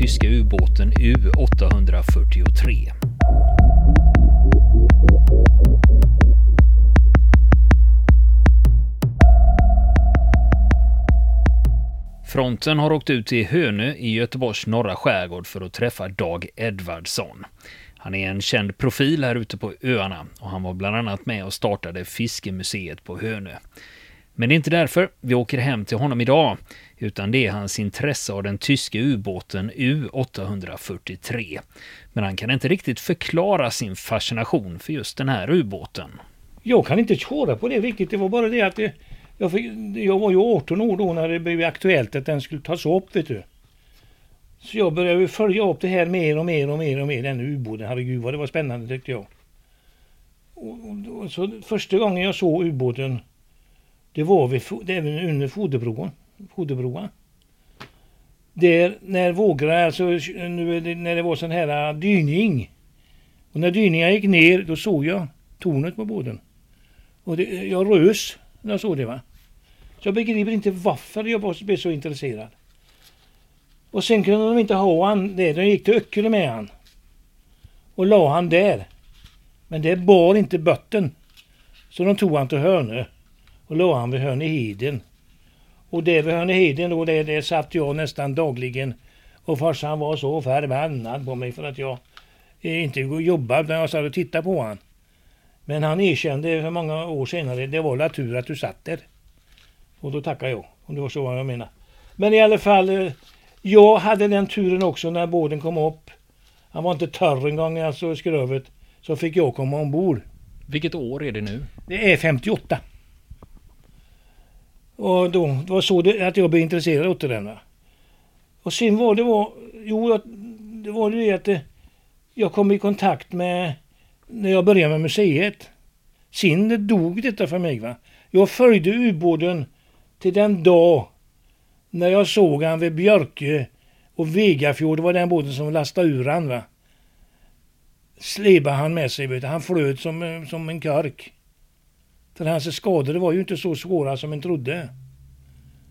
tyska ubåten U843. Fronten har åkt ut till Hönö i Göteborgs norra skärgård för att träffa Dag Edvardsson. Han är en känd profil här ute på öarna och han var bland annat med och startade Fiskemuseet på Hönö. Men det är inte därför vi åker hem till honom idag, utan det är hans intresse av den tyska ubåten U843. Men han kan inte riktigt förklara sin fascination för just den här ubåten. Jag kan inte köra på det riktigt. Det var bara det att det, jag, fick, jag var ju 18 år då när det blev aktuellt att den skulle tas upp, vet du. Så jag började följa upp det här mer och mer och mer och mer, den ubåten. Herregud vad det var spännande tyckte jag. Och, och, och så första gången jag såg ubåten, det var vid, det även under foderbron. Foderbroa. Där när vågorna, alltså nu, när det var sån här äh, dyning. Och när dyningen gick ner, då såg jag tornet på båten. Och det, jag rös när jag såg det va. Så jag begriper inte varför jag blev så intresserad. Och sen kunde de inte ha han där. De gick till Öckerö med han. Och la han där. Men det bar inte botten. Så de tog han till Hönö. Och la han vid Hörneheden. Och där vid Hörneheden då, där, där satt jag nästan dagligen. Och farsan var så förbannad på mig för att jag inte jobbade utan jag satt och tittade på han. Men han erkände för många år senare, det var la tur att du satt där. Och då tackar jag, om det var så jag menar. Men i alla fall, eh, jag hade den turen också när båten kom upp. Han var inte törr en gång, alltså skrövet. Så fick jag komma ombord. Vilket år är det nu? Det är 58. Och då, det var så det, att jag blev intresserad av den. Och sen var det var, jo, det var det att eh, jag kom i kontakt med, när jag började med museet. Sen dog detta för mig. va. Jag följde ubåten till den dag när jag såg han vid Björkö och Vegafjord, det var den båten som lastade ur han va. Slebade han med sig, vet du. han flöt som, eh, som en kork. För hans skador var ju inte så svåra som en trodde.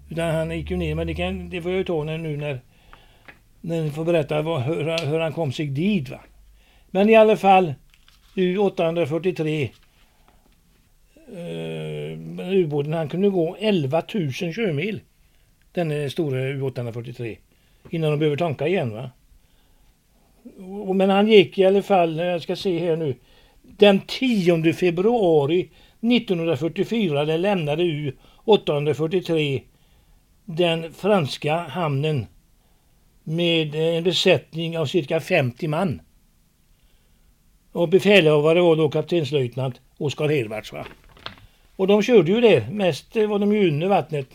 Utan han gick ju ner, men det, kan, det får jag ju ta nu när, när ni får berätta vad, hur, hur han kom sig dit. Va? Men i alla fall, U843 eh, ubåten, han kunde gå 11 000 körmil. Den eh, stora U843. Innan de behöver tanka igen va. Men han gick i alla fall, jag ska se här nu. Den 10 februari 1944 det lämnade U843 den franska hamnen med en besättning av cirka 50 man. Och befälhavare var då kaptenslöjtnant Oskar Hervarts. Va? Och de körde ju det, mest var de ju under vattnet.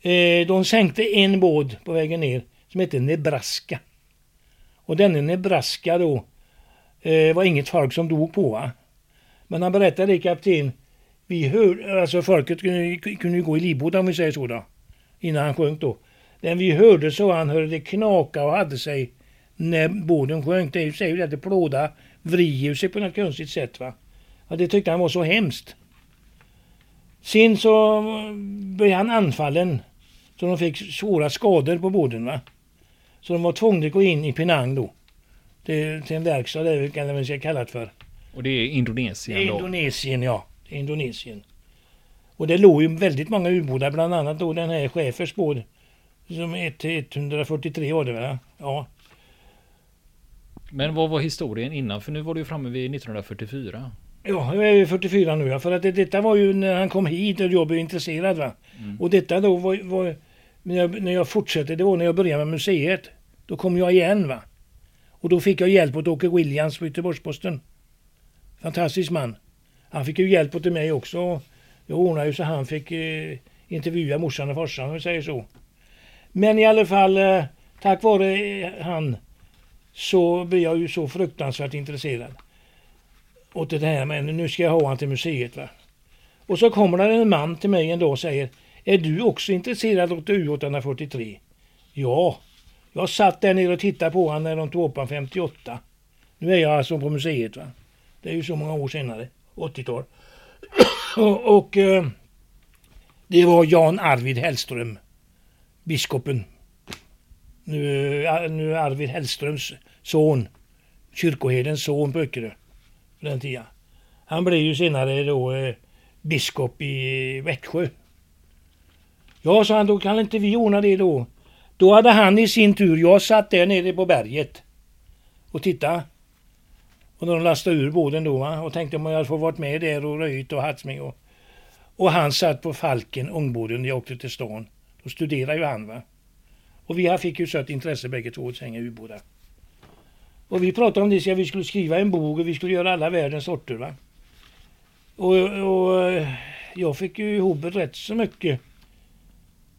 Eh, de sänkte en båt på vägen ner som hette Nebraska. Och denne Nebraska då eh, var inget folk som dog på. Va? Men han berättade det kapten, vi hörde, alltså folket kunde, kunde gå i livbåtar om vi säger så då. Innan han sjönk då. Men vi hörde så han hörde det knaka och hade sig när båten sjönk. Det säger ju att det plåda vrider sig på något konstigt sätt va. Ja, det tyckte han var så hemskt. Sen så blev han anfallen. Så de fick svåra skador på båten va. Så de var tvungna att gå in i Penang då. Till, till en verkstad där, vad man ska kalla det för. Och det är Indonesien då? Indonesien ja. Indonesien. Och det låg ju väldigt många ubåtar, bland annat då den här Schäfers båt. Som 143 var det väl? Ja. Men vad var historien innan? För nu var du framme vid 1944. Ja, jag är 44 nu. För att det, detta var ju när han kom hit och jag blev intresserad. Va? Mm. Och detta då var, var när, jag, när jag fortsatte, det var när jag började med museet. Då kom jag igen va. Och då fick jag hjälp åt Åke Williams på Göteborgs-Posten. Fantastisk man. Han fick ju hjälp åt mig också. Jag ordnade ju så han fick eh, intervjua morsan och farsan om vi säger så. Men i alla fall, eh, tack vare eh, han så blir jag ju så fruktansvärt intresserad. Åt det här, men nu ska jag ha han till museet va. Och så kommer det en man till mig en dag och säger Är du också intresserad av U843? Ja, jag satt där nere och tittade på honom när de tog upp honom 58. Nu är jag alltså på museet va. Det är ju så många år senare, 80-tal. och, och eh, det var Jan Arvid Hellström. biskopen. Nu, eh, nu Arvid Hellströms son. Kyrkoherdens son på Öckerö. På den tiden. Han blev ju senare då eh, biskop i Växjö. Ja, sa han, då kan inte vi ordna det då. Då hade han i sin tur, jag satt där nere på berget och tittade. Och när de lastade ur båden då va? och tänkte om jag hade fått varit med där och röjt och haft. Och, och han satt på Falken, ångbåden, när jag åkte till stan. Då studerade ju han va. Och vi fick ju sött intresse bägge två att hänga ubåtar. Och vi pratade om det, så vi skulle skriva en bok och vi skulle göra alla världens sorter va. Och, och jag fick ju ihop rätt så mycket.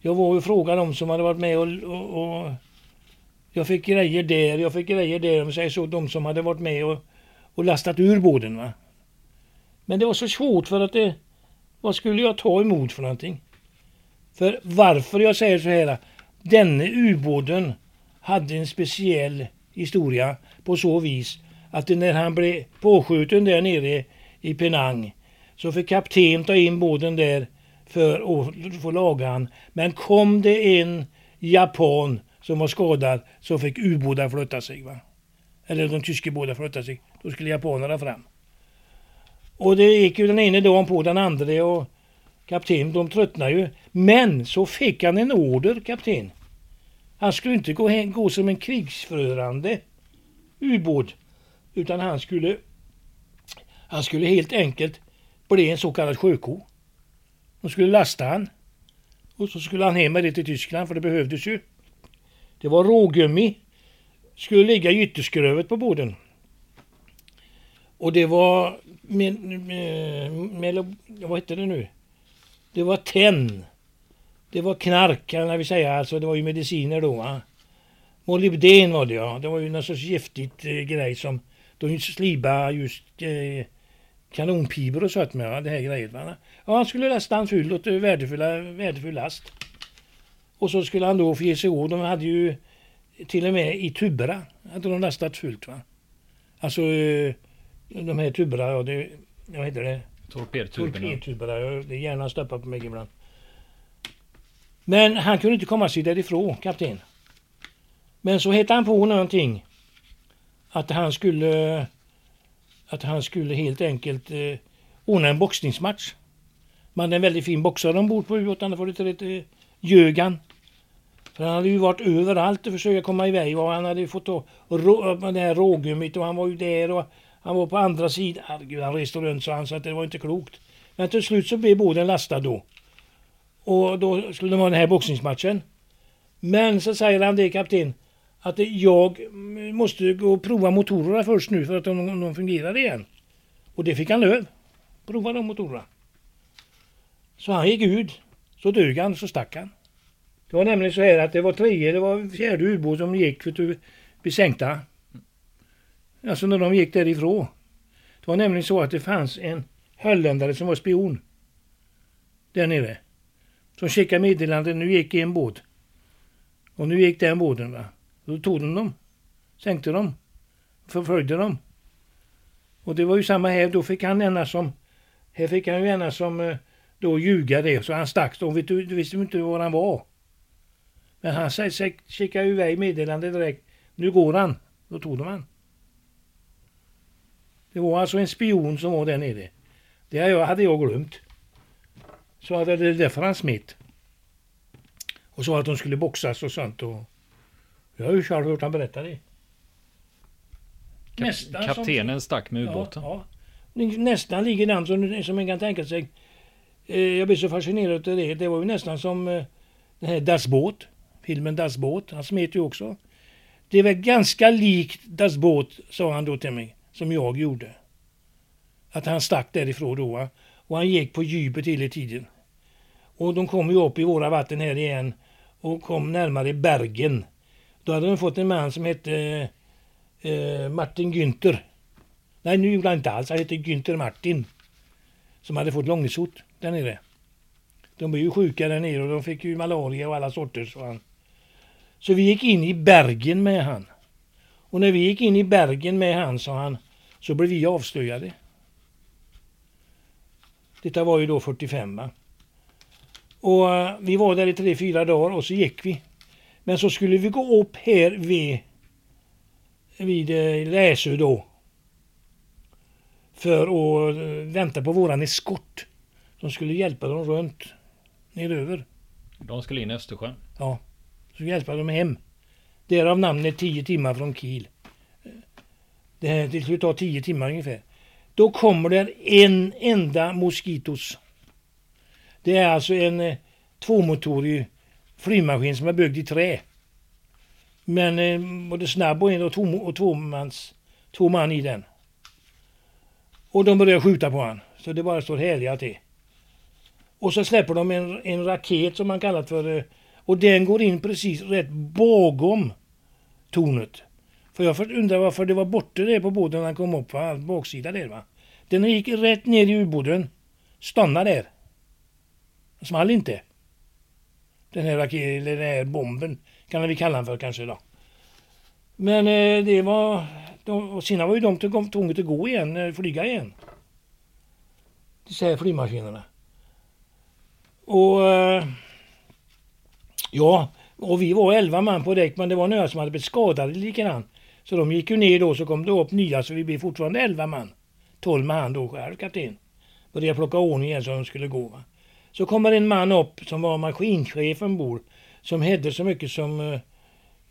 Jag var ju frågan om som hade varit med och, och, och jag fick grejer där, jag fick grejer där, om säger så, de som hade varit med och, och lastat ur båden. Va? Men det var så svårt för att det, vad skulle jag ta emot för någonting? För varför jag säger så här, denne ubåden hade en speciell historia på så vis att när han blev påskjuten där nere i Penang så fick kapten ta in båten där för att få laga han. Men kom det en japan som var skadad så fick ubåtar flytta sig. Va? Eller de tyska båda flytta sig. Då skulle japanerna fram. Och det gick ju den ene dagen på den andra och kapten de tröttnade ju. Men så fick han en order kapten. Han skulle inte gå, hem, gå som en krigsförande ubåt. Utan han skulle han skulle helt enkelt bli en så kallad sjöko. De skulle lasta han. Och så skulle han hem med det till Tyskland för det behövdes ju. Det var rågummi. Skulle ligga i ytterskruvet på båden. Och det var med, med, med, vad hette det nu? Det var tenn. Det var knark kan vi säga, alltså det var ju mediciner då. Va? Molybden var det ja. Det var ju någon sorts giftigt eh, grej som de slibade just eh, kanonpibor och sånt med. Va? Det här grejet. Va? Ja, han skulle lasta han full åt eh, värdefulla, värdefull last. Och så skulle han då få ge sig av. De hade ju till och med i tuberna hade de lastat fullt. Va? Alltså eh, de här tuberna, ja, det, vad heter det? Torpedtuberna. Torpedtuberna, ja, det är gärna stoppar på mig ibland. Men han kunde inte komma sig därifrån, kapten. Men så hittade han på någonting. Att han skulle att han skulle helt enkelt eh, ordna en boxningsmatch. Man hade en väldigt fin boxare ombord på ubåten, för lite, lite Jögan. För han hade ju varit överallt och försökt komma iväg och han hade fått då, rå, det här rågummit och han var ju där och han var på andra sidan. Herregud, han reste runt så han sa att det var inte klokt. Men till slut så blev båden lastad då. Och då skulle det vara den här boxningsmatchen. Men så säger han det kapten att jag måste gå och prova motorerna först nu för att de, de fungerar igen. Och det fick han löv. Prova de motorerna. Så han gick ut. Så dög han, så stack han. Det var nämligen så här att det var tredje, det var fjärde ubåt som gick för att bli sänkta. Alltså när de gick därifrån. Det var nämligen så att det fanns en holländare som var spion. Där nere. Som skickade meddelanden, nu gick en båt. Och nu gick den båten va. Då tog de dem. Sänkte dem. Förföljde dem. Och det var ju samma här, då fick han ena som... Här fick han ju ena som eh, då ljuga det, så han stack. De visste, visste inte var han var. Men han skickade iväg meddelandet direkt. Nu går han. Då tog de han. Det var alltså en spion som var där nere. Det hade jag glömt. Så att det är därför han smitt. Och sa att de skulle boxas och sånt. Och jag har ju själv hört han berätta det. Nästan kaptenen som, stack med ubåten. Ja, ja. Nästan likadant som, som man kan tänka sig. Eh, jag blev så fascinerad av det. Det var ju nästan som eh, den här Das Boot. Filmen Das Boot. Han smet ju också. Det är väl ganska likt Das Boot, sa han då till mig, som jag gjorde. Att han stack därifrån då. Va? Och han gick på djupet hela tiden. Och de kom ju upp i våra vatten här igen och kom närmare Bergen. Då hade de fått en man som hette eh, Martin Günther. Nej, nu gjorde han inte alls. Han hette Günther Martin. Som hade fått långsot där nere. De blev ju sjuka där nere och de fick ju malaria och alla sorter. Så, han. så vi gick in i Bergen med han. Och när vi gick in i Bergen med han, sa han, så blev vi avslöjade. Detta var ju då 45. Va? Och uh, vi var där i tre, fyra dagar och så gick vi. Men så skulle vi gå upp här vid, vid eh, Läsö då. För att eh, vänta på våran eskort. Som skulle hjälpa dem runt neröver. De skulle in i Östersjön? Ja. Så hjälpa dem hem. Därav namnet 10 timmar från Kiel. Det, här, det skulle ta 10 timmar ungefär. Då kommer det en enda Mosquitos. Det är alltså en eh, tvåmotorig flygmaskin som är byggd i trä. Men eh, både snabb och en och, två, och två, mans, två man i den. Och de börjar skjuta på han. Så det bara står härliga till. Och så släpper de en, en raket som man kallar för. Eh, och den går in precis rätt bakom tornet. För jag undrar varför det var borta där på båten när han kom upp, va? baksida där va. Den gick rätt ner i ubåten. Stannade där. Den small inte. Den här raketen, eller den här bomben kan vi kalla den för kanske då. Men eh, det var... De, och sen var ju de tvungna att gå igen, eh, flyga igen. De här flygmaskinerna. Och... Eh, ja, och vi var elva man på däck men det var några som hade blivit skadade likadant. Så de gick ju ner då så kom det upp nya så vi blev fortfarande elva man. Tolv med han då själv kapten. Började plocka ordning igen så de skulle gå. Va? Så kommer en man upp som var maskinchef ombord. Som hette så mycket som uh,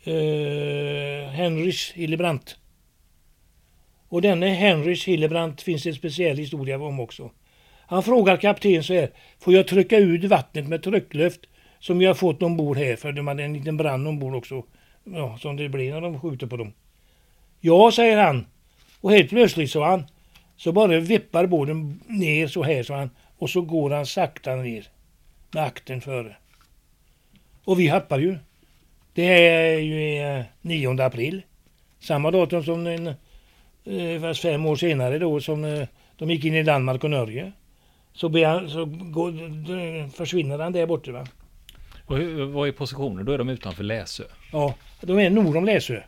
uh, Henrys Hillebrandt. Och denne Henrys Hillebrandt finns det en speciell historia om också. Han frågar kapten så här. Får jag trycka ut vattnet med tryckluft som vi har fått ombord här? För de hade en liten brand ombord också. Ja, som det blir när de skjuter på dem. Ja, säger han. Och helt plötsligt så han. Så bara vippar båten ner så här så han. Och så går han sakta ner. Med akten före. Och vi hoppar ju. Det är ju 9 eh, april. Samma datum som en, eh, fast fem år senare då som eh, de gick in i Danmark och Norge. Så, han, så går, försvinner han där borta va. Och hur, vad är positionen? Då är de utanför Läsö? Ja, de är norr om Läsö.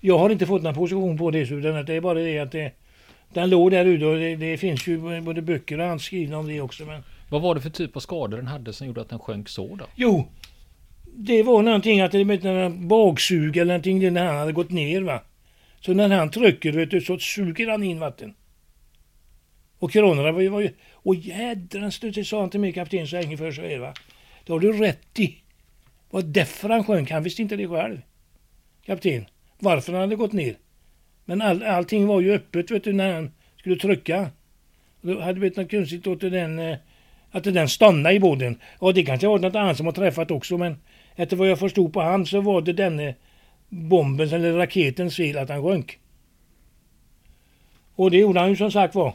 Jag har inte fått någon position på det utan det är bara det att det, den låg där ute och det, det, finns ju både böcker och annat skrivna om det också. Men... Vad var det för typ av skador den hade som gjorde att den sjönk så då? Jo, det var någonting att det med en bagsug eller någonting när han hade gått ner va. Så när han trycker vet du, så suger han in vatten. Och kranarna var ju... Var ju och jädrans det sa han till mig kapten så länge för är va. Det har du rätt i. Vad därför han sjönk, han visste inte det själv. Kapten. Varför han hade gått ner. Men all, allting var ju öppet vet du när han skulle trycka. Då hade det blivit något konstigt åt den, eh, att den stannade i båten. Och det kanske var något annat som har träffat också men efter vad jag förstod på han så var det denne eh, bombens eller raketens fel att han sjönk. Och det gjorde han ju som sagt var.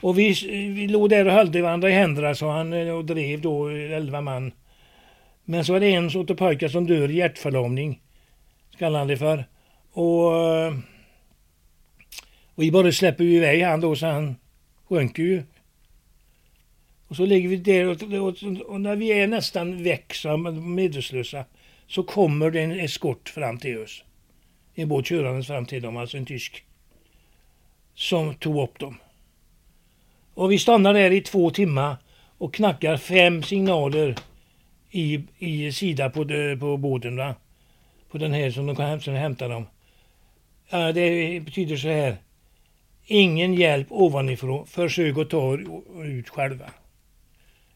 Och vi, eh, vi låg där och höll varandra i händerna så han och drev då elva man. Men så var det en sorts pojkar som dör i hjärtförlamning. Kallar han det för. Och eh, och vi bara släpper iväg han då så han sjönk ju. Och så ligger vi där och, och, och när vi är nästan väck medvetslösa så kommer det en eskort fram till oss. En båt körandes fram till dem, alltså en tysk. Som tog upp dem. Och vi stannar där i två timmar och knackar fem signaler i, i sida på, på båten. Va? På den här som de kan hämta dem. Ja, det betyder så här. Ingen hjälp ovanifrån. Försök att ta ut själva.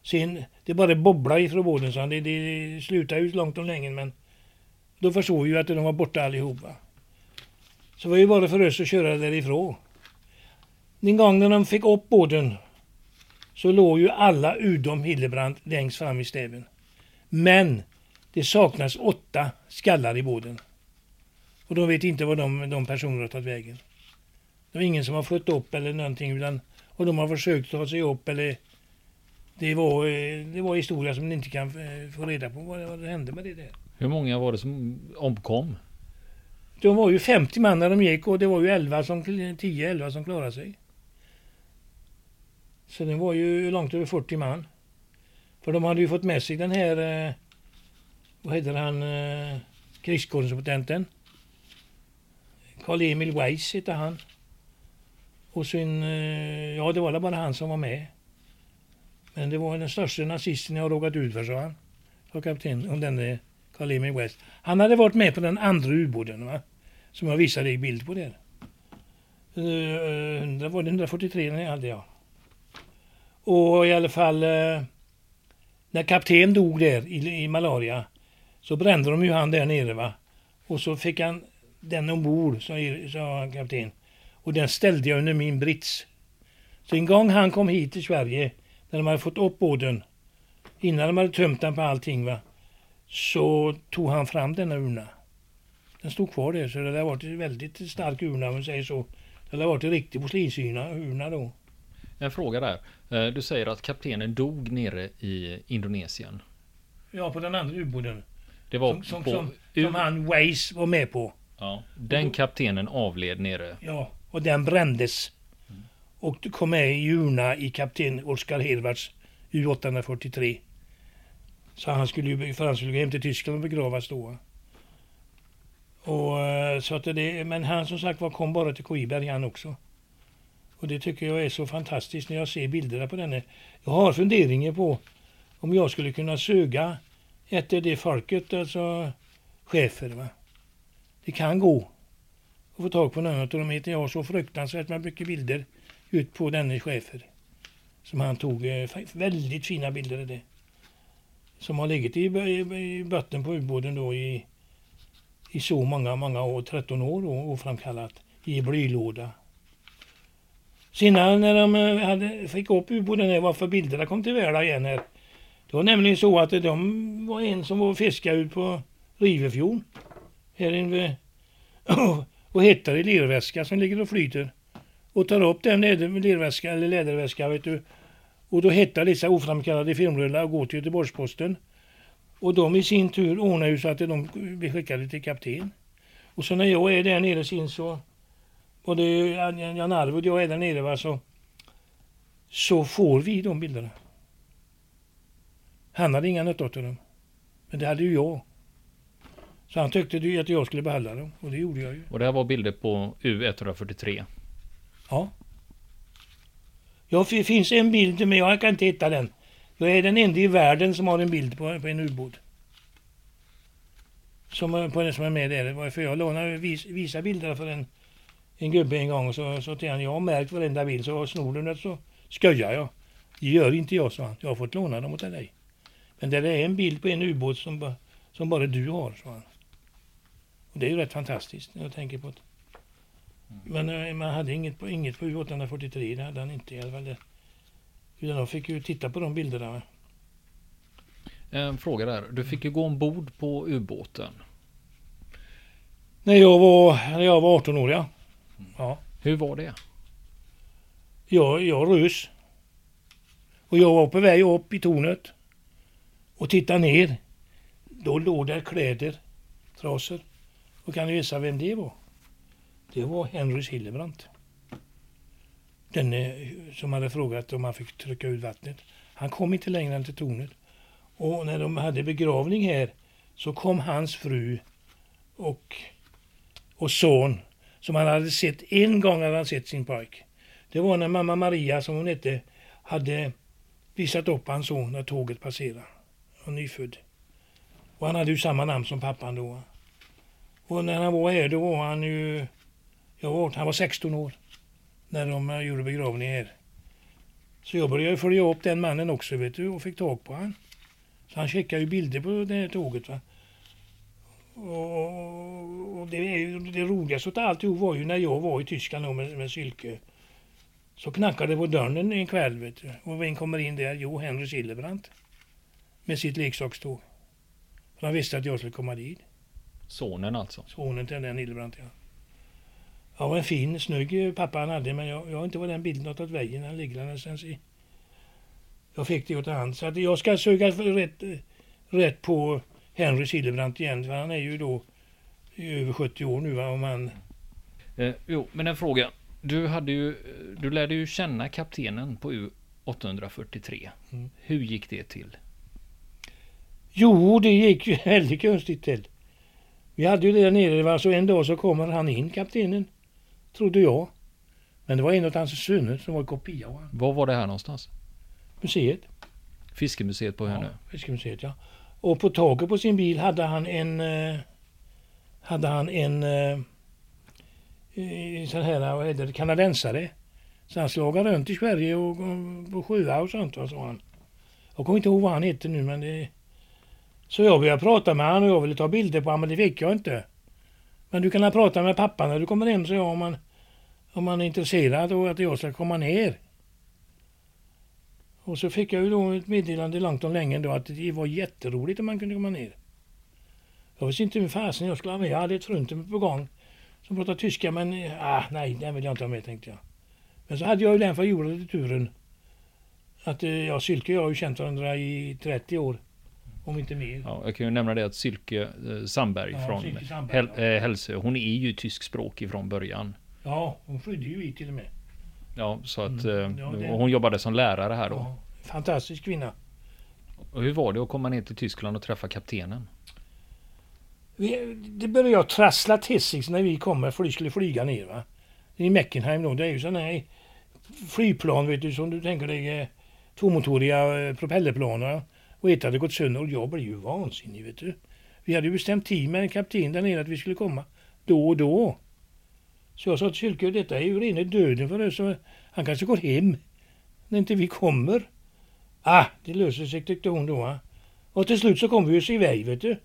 Sen, det bara bobblar ifrån båden Så det, det slutar ut långt om länge men då förstår vi ju att de var borta allihopa. Så det var ju bara för oss att köra därifrån. Den gången de fick upp båden, så låg ju alla utom Hillebrand längst fram i stäven. Men det saknas åtta skallar i båten. Och de vet inte var de, de personerna har tagit vägen. Det var ingen som har fått upp eller någonting utan och de har försökt ta sig upp eller det var, eh, det var historia som ni inte kan eh, få reda på vad, vad det hände med det där. Hur många var det som omkom? De var ju 50 man när de gick och det var ju 11 som, 10-11 som klarade sig. Så det var ju långt över 40 man. För de hade ju fått med sig den här, eh, vad heter han, eh, krigskorrespondenten. Karl-Emil Weiss hette han. Och sen, eh, ja det var bara han som var med. Men det var den största nazisten jag har råkat ut för, sa han. Sa kapten, om denne Karl-Emil Weiss. Han hade varit med på den andra ubåten va? Som jag visade i bild på där. Uh, var det 143 den hade jag. Och i alla fall uh, när kapten dog där i, i malaria så brände de ju han där nere va. Och så fick han den ombord, sa, sa kapten. Och den ställde jag under min brits. Så en gång han kom hit till Sverige, när de hade fått upp båten, innan de hade tömt den på allting va, så tog han fram denna urna. Den stod kvar där, så det har varit en väldigt stark urna om man säger så. Det har varit en riktig porslinsurna då. En fråga där. Eh, du säger att kaptenen dog nere i Indonesien. Ja, på den andra ubåten. Det var som, som, på som, som han Weiss var med på. Ja, den kaptenen avled nere. Ja, och den brändes. Och kom med i urna i kapten Oskar Hedvards U843. Så han skulle ju, för han skulle gå hem till Tyskland och begravas då. Och, eh, så att det, men han som sagt var kom bara till Koiberg han också. Och det tycker jag är så fantastiskt när jag ser bilderna på denne. Jag har funderingar på om jag skulle kunna suga efter det folket, alltså chefer. Va? Det kan gå att få tag på någon av dem. Jag har så fruktansvärt med mycket bilder ut på denne chefer. Som han tog, eh, väldigt fina bilder är det. Som har legat i, i, i botten på ubåten då i, i så många, många år, 13 år då, oframkallat, i blylåda. Sen när de eh, hade, fick upp ubåten varför bilderna kom till världen igen här. Det var nämligen så att de var en som var och fiskade ut på Rivefjorden. Här inne och hittar i lerväska som ligger och flyter. Och tar upp den lerväska, eller läderväska vet du. Och då hittar dessa oframkallade filmrullar och går till Göteborgsposten. Och de i sin tur ordnar ju så att de blir skickade till kapten. Och så när jag är där nere sen så, både Jan Arvid och jag är där nere va, så, så får vi de bilderna. Han hade inga nytta av dem. Men det hade ju jag. Så han tyckte att jag skulle behålla dem och det gjorde jag ju. Och det här var bilder på U143? Ja. Ja, det finns en bild men jag kan inte hitta den. Jag är den enda i världen som har en bild på, på en ubåt. Som, på den som är med där. För jag lånade vis, visa bilder för en, en gubbe en gång och så sa till honom, jag har märkt varenda bild så snor du något så skojar jag. Det gör inte jag, sa han. Jag har fått låna dem åt dig. Men det är en bild på en ubåt som, som bara du har, sa han. Och det är ju rätt fantastiskt när jag tänker på det. Men äh, man hade inget på, inget på U843, det hade han inte i alla fall. Utan de fick ju titta på de bilderna. En fråga där. Du fick ju gå ombord på ubåten. När jag var, när jag var 18 år, ja. ja. Hur var det? Jag, jag rös. Och jag var på väg upp i tornet och tittade ner. Då låg där kläder, trasor. Och kan du gissa vem det var? Det var Henry Hillebrand. Denne eh, som hade frågat om han fick trycka ut vattnet. Han kom inte längre än till tornet. Och när de hade begravning här så kom hans fru och, och son som han hade sett en gång hade han sett sin pojk. Det var när mamma Maria, som hon hette, hade visat upp hans son när tåget passerade och nyfödd. Och han hade ju samma namn som pappan då. Och när han var här då var han ju, jag var, han var 16 år när de eh, gjorde begravningen här. Så jag började följa upp den mannen också vet du och fick tag på han. Så han skickade ju bilder på det här tåget. Va? Och, och det, det roligaste av alltihop var ju när jag var i Tyskland med, med Sylke. Så knackade det på dörren en kväll vet du. Och vem kommer in där? Jo, Henry Silverbrandt. Med sitt leksakståg. För han visste att jag skulle komma dit. Sonen alltså? Sonen till den Hildebrandt ja. Ja, var en fin, snygg pappa han hade men jag, jag har inte varit den bilden åt väggen. Han ligger någonstans i. Jag fick det åt hand. Så att jag ska söka rätt, rätt på Henry Hildebrandt igen. För han är ju då över 70 år nu va, om han... Eh, jo, men en fråga. Du hade ju, du lärde ju känna kaptenen på U843. Mm. Hur gick det till? Jo, det gick ju väldigt konstigt till. Vi hade ju det där nere, va? så en dag så kommer han in, kaptenen. Trodde jag. Men det var en av hans söner som var kopia Var var det här någonstans? Museet. Fiskemuseet på Hönö? Ja, Fiskemuseet ja. Och på taket på sin bil hade han en eh, hade han en eh, eh, sån här, vad heter det, kanadensare. Så han slagade runt i Sverige och, och på sjöar och sånt, vad sa han. Jag kommer inte ihåg vad han heter nu men det... Så jag började prata med honom och jag ville ta bilder på honom men det fick jag inte. Men du kan prata med pappa när du kommer hem, så jag, om man, om man är intresserad och att jag ska komma ner. Och så fick jag ju då ett meddelande långt om länge då att det var jätteroligt om man kunde komma ner. Jag visste inte hur fasen jag skulle ha med. Jag hade ett fruntimmer på gång som pratade tyska men ah, nej, den vill jag inte ha med tänkte jag. Men så hade jag ju den för jorda turen. Att eh, ja, Sylke och jag har ju känt varandra i 30 år. Om inte mer. Ja, jag kan ju nämna det att Sylke eh, Sandberg Ja, från Sandberg, ja. eh, Hälsö, hon är ju tyskspråkig från början. Ja, hon flydde ju hit till och med. Ja, så att Mm. eh, Ja, det- hon jobbade som lärare här då. Ja, fantastisk kvinna. Och hur var det att komma ner till Tyskland och träffa kaptenen? Vi, det började jag trassla till sig när vi kommer för vi skulle flyga ner. Va? I Meckenheim då. Det är ju sådana här flygplan vet du som du tänker dig tvåmotoriga propellerplan. Va? Och ett hade gått sönder och jag blev ju vansinnig vet du. Vi hade ju bestämt tid med en kapten där nere att vi skulle komma då och då. Så jag sa till Sylke, detta är ju rena döden för oss. Han kanske går hem när inte vi kommer. Ah, det löser sig tyckte hon då. Och till slut så kom vi oss iväg vet du.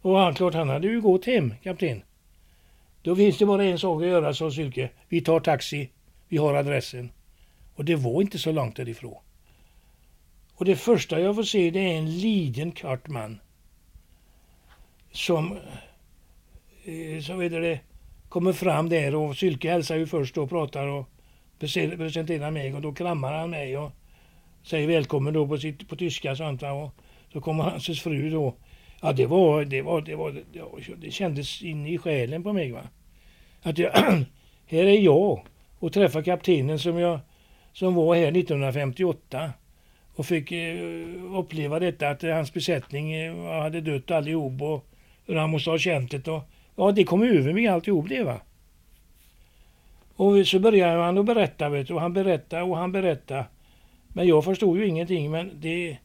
Och han, klart han hade ju gått hem, kapten. Då finns det bara en sak att göra, sa Sylke. Vi tar taxi. Vi har adressen. Och det var inte så långt därifrån. Och det första jag får se det är en liten kort man. Som, eh, så vet det, kommer fram där och Sylke hälsar ju först och pratar och presenterar mig och då kramar han mig och säger välkommen då på, sitt, på tyska sånt va. Och så kommer hans fru då Ja, det var, det var, det var, det, var, det kändes in i själen på mig va. Att jag, här är jag och träffar kaptenen som jag, som var här 1958 och fick eh, uppleva detta att hans besättning eh, hade dött allihop och hur han måste ha känt det och ja, det kom över mig alltihop det va. Och så började han att berätta vet du, och han berättade och han berättade. Men jag förstod ju ingenting men det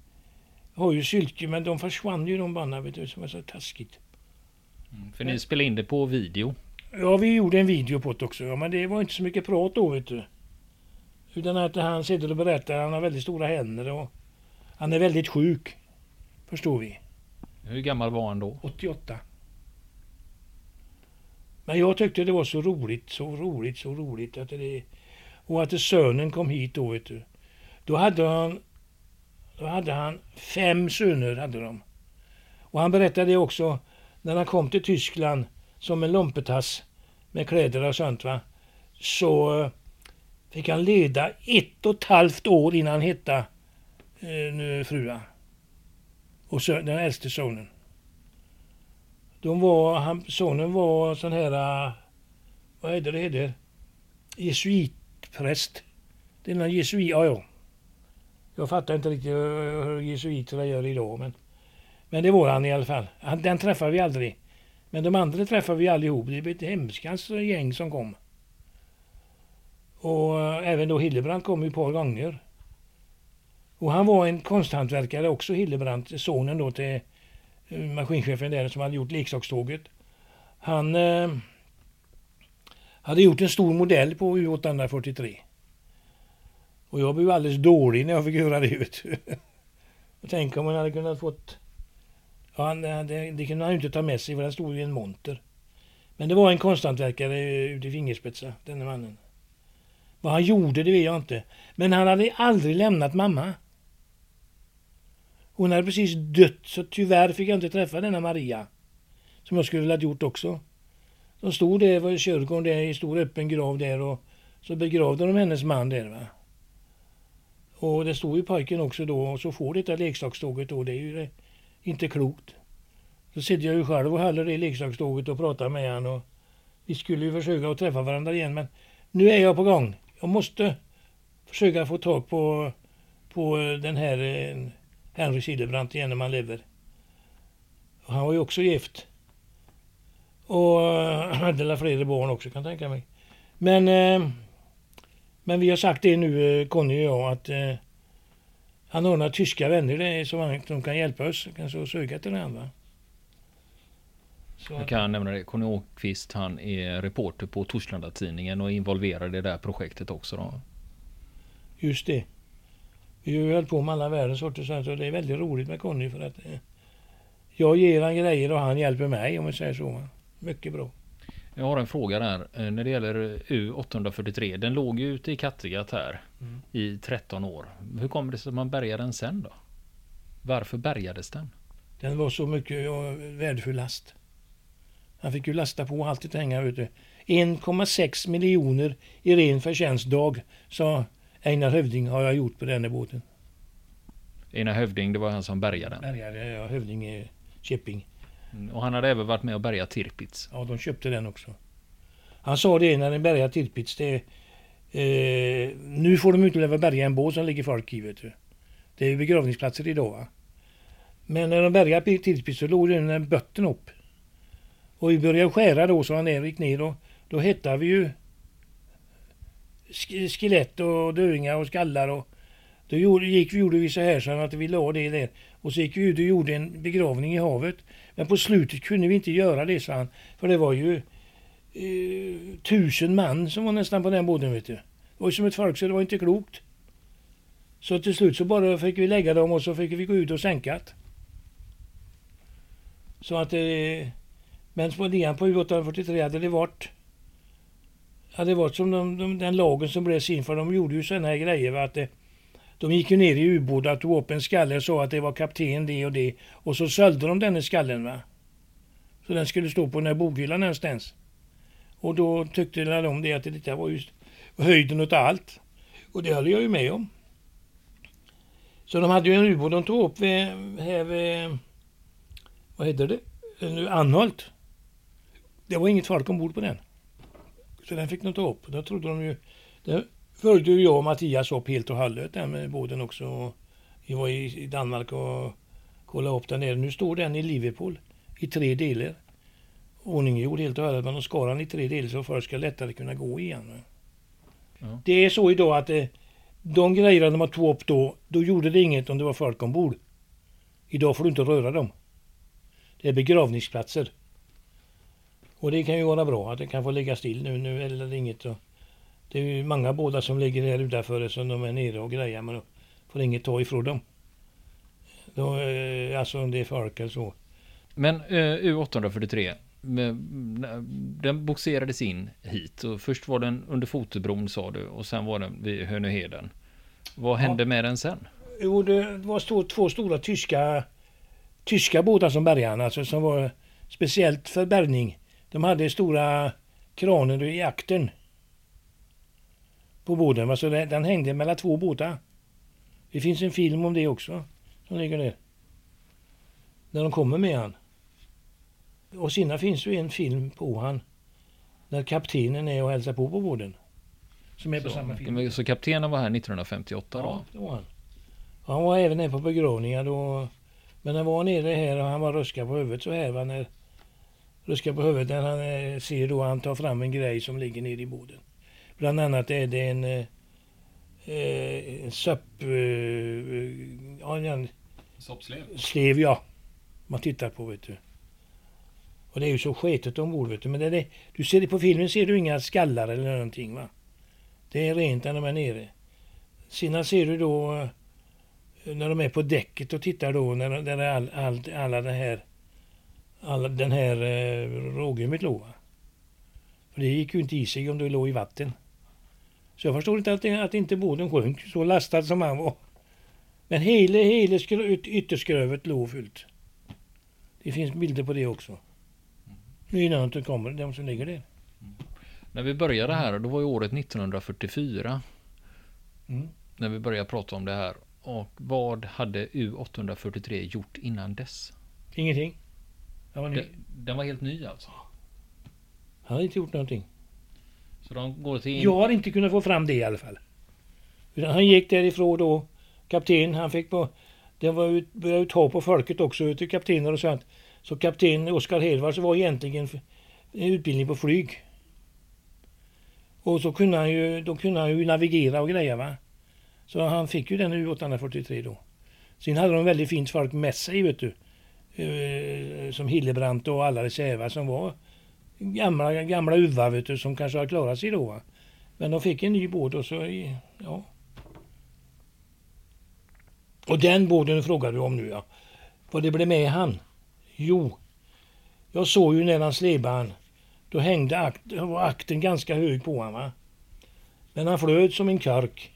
har ju Sylke men de försvann ju de banden vet du som var så taskigt. För ni spelade in det på video. Ja, vi gjorde en video på det också, ja, men det var inte så mycket prat då vet du. Utan att han sitter och berättar, han har väldigt stora händer och han är väldigt sjuk. Förstår vi. Hur gammal var han då? 88. Men jag tyckte det var så roligt, så roligt, så roligt att det... Och att sönen kom hit då vet du. Då hade han... Då hade han fem söner hade de. Och han berättade också när han kom till Tyskland som en lompetass med kläder och sånt va. Så fick han leda ett och ett halvt år innan han hittade eh, frua. Och så, den äldste sonen. De var, han, sonen var sån här, eh, vad heter det heter? Jesuitpräst. Det är någon jesuit, ja ja. Jag fattar inte riktigt hur jesuiterna gör idag men. Men det var han i alla fall. Han, den träffade vi aldrig. Men de andra träffade vi allihop. Det var ett hemskans gäng som kom. Och eh, även då Hillebrand kom ju ett par gånger. Och han var en konsthantverkare också, Hillebrand, sonen då till eh, maskinchefen där som hade gjort leksakståget. Han eh, hade gjort en stor modell på U843. Och jag blev alldeles dålig när jag fick höra det. Vet du. Och Tänk om man hade kunnat fått... Ja, han- det, det kunde han ju inte ta med sig för den stod i en monter. Men det var en konsthantverkare eh, ute i fingerspetsar, denne mannen. Vad han gjorde det vet jag inte. Men han hade aldrig lämnat mamma. Hon hade precis dött så tyvärr fick jag inte träffa denna Maria. Som jag skulle velat ha gjort också. De stod där vid kyrkogården där i stor öppen grav där och så begravde de hennes man där va. Och det stod ju pojken också då och så får detta leksakståget då. Det är ju inte klokt. Så sitter jag ju själv och håller i leksakståget och pratar med han och vi skulle ju försöka att träffa varandra igen men nu är jag på gång. Jag måste försöka få tag på, på den här eh, Henry Sildebrant igen när man lever. Och han var ju också gift. Och eh, hade väl flera barn också kan jag tänka mig. Men, eh, men vi har sagt det nu, Conny och jag, att, han har några tyska vänner som, som kan hjälpa oss, kanske söka till den. Va? Så Jag kan nämna det, Conny Åkvist han är reporter på Torslanda-tidningen och är involverad i det här projektet också. Då. Just det. Vi har ju hållit på med alla världens sorter så det är väldigt roligt med Conny för att eh, jag ger han grejer och han hjälper mig om man säger så. Mycket bra. Jag har en fråga där eh, när det gäller U843. Den låg ju ute i Kattegatt här mm. i 13 år. Hur kommer det sig att man bärgade den sen då? Varför bärgades den? Den var så mycket värdefull last. Han fick ju lasta på allt det hänga ute. 1,6 miljoner i ren förtjänstdag sa Einar Hövding har jag gjort på den där båten. Einar Hövding, det var han som bärgade den? Bärgade, ja. Hövding är Chipping. Mm, och han hade även varit med och bärgat Tirpitz. Ja, de köpte den också. Han sa det när de bärgade Tirpitz. Det, eh, nu får de inte leva bärga en båt som ligger folk i. Vet du. Det är begravningsplatser idag. Va? Men när de bärgade Tirpitz så låg den botten upp. Och vi började skära då så han gick ner och då hittade vi ju skelett och döingar och skallar och då gjorde, gick vi gjorde vi så här så att vi la det där. Och så gick vi ut och gjorde en begravning i havet. Men på slutet kunde vi inte göra det, sa han. För det var ju eh, tusen man som var nästan på den båten, vet du. Det var ju som ett folk så det var inte klokt. Så till slut så bara fick vi lägga dem och så fick vi gå ut och sänka Så att eh, men på på U843 hade det varit hade det varit som de, de, den lagen som blev sin för de gjorde ju sådana här grejer. Va? Att det, de gick ju ner i ubåtar, tog upp en skalle och sa att det var kapten det och det. Och så sålde de den skallen. va. Så den skulle stå på den här bokhyllan någonstans. Och då tyckte de det att det var just höjden av allt. Och det höll jag ju med om. Så de hade ju en ubåt de tog upp vid, här vid, vad heter det, Anholt. Det var inget folk ombord på den. Så den fick de ta upp. Då trodde de ju, det följde ju jag och Mattias upp helt och hållet den med båten också. Vi var i Danmark och kollade upp den nere. Nu står den i Liverpool i tre delar. Ordninggjord helt och hållet men de skar den i tre delar så folk ska lättare kunna gå igen. Ja. Det är så idag att eh, de grejerna de har tagit upp då, då gjorde det inget om det var folk ombord. Idag får du inte röra dem. Det är begravningsplatser. Och det kan ju vara bra att det kan få ligga still nu. Nu det inget. Och det är ju många båtar som ligger här utanför som de är nere och grejer men får inget ta ifrån dem. Då, eh, alltså om det är folk eller så. Men eh, U843, den boxerades in hit och först var den under Fotobron sa du och sen var den vid Hönöheden. Vad hände ja. med den sen? Jo, det var stå, två stora tyska, tyska båtar som bärgade alltså som var speciellt för bärgning. De hade stora kraner i akten på båten. Så den hängde mellan två båtar. Det finns en film om det också som ligger där. När de kommer med han. Och senare finns ju en film på han när kaptenen är och hälsar på på båten. Som är på så, samma film. Så kaptenen var här 1958 då? Ja, det var han. Han var även här på begravningar då. Men han var nere här och han var ruskad på huvudet så här när ruskar på huvudet när han eh, ser då han tar fram en grej som ligger nere i båten. Bland annat är det en, eh, eh en söpp... Ja, en, Soppslev? Slev, ja. Man tittar på, vet du. Och det är ju så sketet ombord, vet du. Men det, det, du ser det på filmen ser du inga skallar eller någonting, va. Det är rent när de är nere. Sedan ser du då när de är på däcket och tittar då, när, när all, all, alla det här alla, den här eh, rågummet låg. För det gick ju inte i sig om det låg i vatten. Så jag förstår inte att, att inte båten sjönk så lastad som han var. Men hela, hela ytterskruvet låg fullt. Det finns bilder på det också. Nu innan det kommer, de som ligger där. Mm. När vi började här, då var ju året 1944. Mm. När vi började prata om det här. Och vad hade U843 gjort innan dess? Ingenting. Den var, den, den var helt ny alltså? Han har inte gjort någonting. Så de går till... Jag har inte kunnat få fram det i alla fall. Utan han gick därifrån då. Kapten, han fick på... Det var ut, började ta på folket också, till kaptener och sånt. Så kapten Oskar Hedvards var egentligen en utbildning på flyg. Och så kunde han ju, då kunde han ju navigera och greja va. Så han fick ju den U843 då. Sen hade de väldigt fint folk med sig vet du. Eh, som Hillebrant och alla reserva som var gamla, gamla uvar vet du, som kanske har klarat sig då. Va? Men de fick en ny båt och så, ja. Och den båten frågar du om nu ja. Vad det blev med han? Jo, jag såg ju när han släpade han. Då hängde akt, var akten ganska hög på honom. Va? Men han flöt som en kork.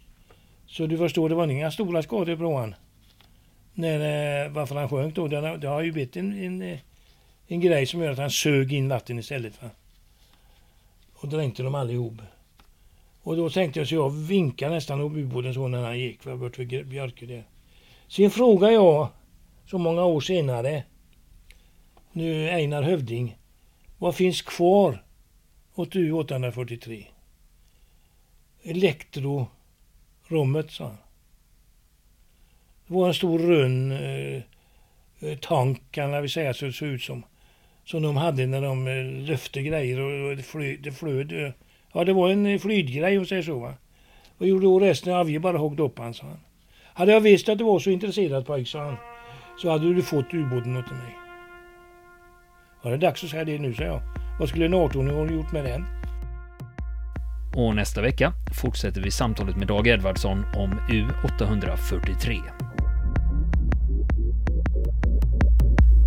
Så du förstår, det var inga stora skador på honom. När, eh, varför han sjönk då, det, det har ju blivit en, en, eh, en grej som gör att han sög in vatten istället. Va? Och dränkte dem allihop. Och då tänkte jag så jag vinkade nästan upp ubåten så när han gick för bort vid Björke där. Sen frågade jag så många år senare nu Einar Hövding. Vad finns kvar åt U843? Elektrorummet, sa han. Det var en stor rund eh, eh, tank kan vi säga så det såg ut som. Som de hade när de eh, lyfte grejer och det flöd. Det flöd ja, det var en flydgrej om säger så. Va? Vad gjorde då resten av vi bara huggde upp han, sa han. Hade jag visst att du var så intresserad pojk, sa han, så hade du fått ubåten åt mig. Ja, det är dags att säga det nu, sa jag. Vad skulle en 18-åring gjort med den? Och nästa vecka fortsätter vi samtalet med Dag Edvardsson om U843.